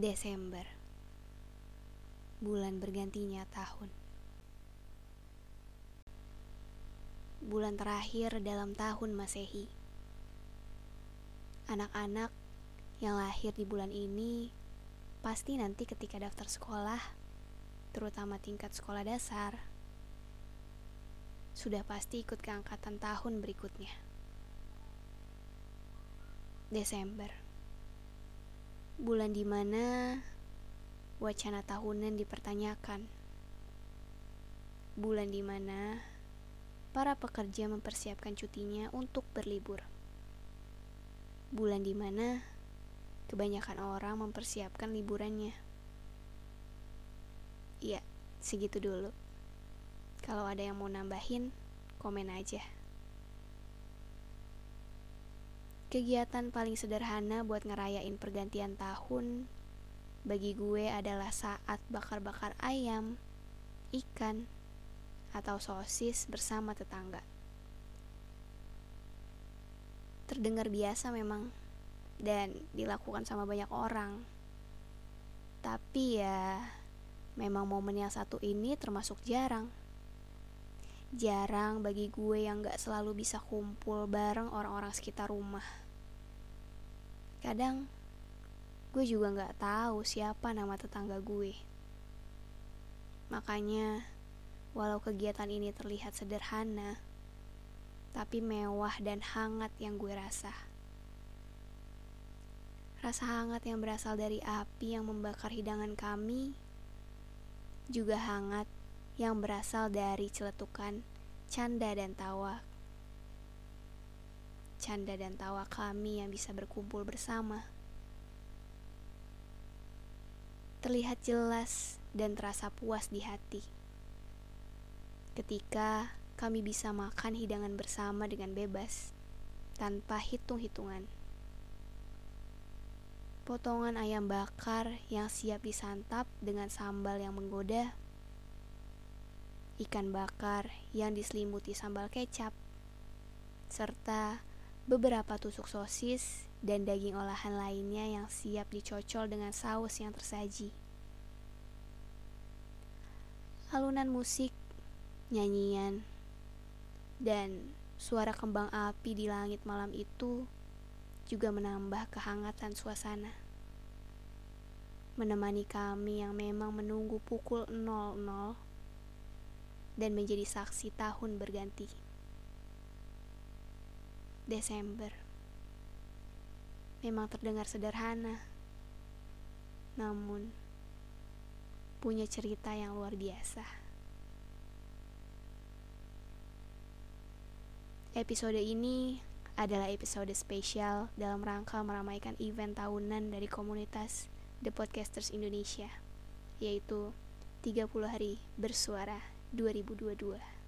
Desember. Bulan bergantinya tahun. Bulan terakhir dalam tahun Masehi. Anak-anak yang lahir di bulan ini Pasti nanti ketika daftar sekolah Terutama tingkat sekolah dasar Sudah pasti ikut keangkatan tahun berikutnya. Desember. Bulan di mana wacana tahunan dipertanyakan. Bulan di mana para pekerja mempersiapkan cutinya untuk berlibur. Bulan di mana kebanyakan orang mempersiapkan liburannya. Iya, segitu dulu. Kalau ada yang mau nambahin, komen aja. Kegiatan paling sederhana buat ngerayain pergantian tahun bagi gue adalah saat bakar-bakar ayam, ikan, atau sosis bersama tetangga. Terdengar biasa memang, dan dilakukan sama banyak orang. Tapi ya, memang momen yang satu ini termasuk jarang. Jarang bagi gue yang gak selalu bisa kumpul bareng orang-orang sekitar rumah. Kadang gue juga gak tahu siapa nama tetangga gue. Makanya, walau kegiatan ini terlihat sederhana, tapi mewah dan hangat yang gue rasa. Rasa hangat yang berasal dari api yang membakar hidangan kami, juga hangat yang berasal dari celetukan canda dan tawa. Canda dan tawa kami yang bisa berkumpul bersama terlihat jelas dan terasa puas di hati. Ketika kami bisa makan hidangan bersama dengan bebas, tanpa hitung-hitungan. Potongan ayam bakar yang siap disantap dengan sambal yang menggoda, ikan bakar yang diselimuti sambal kecap, serta beberapa tusuk sosis dan daging olahan lainnya yang siap dicocol dengan saus yang tersaji. Alunan musik, nyanyian, dan suara kembang api di langit malam itu juga menambah kehangatan suasana. Menemani kami yang memang menunggu pukul 00 dan menjadi saksi tahun berganti. Desember memang terdengar sederhana, namun punya cerita yang luar biasa. Episode ini adalah episode spesial dalam rangka meramaikan event tahunan dari komunitas The Podcasters Indonesia, yaitu 30 hari bersuara 2022.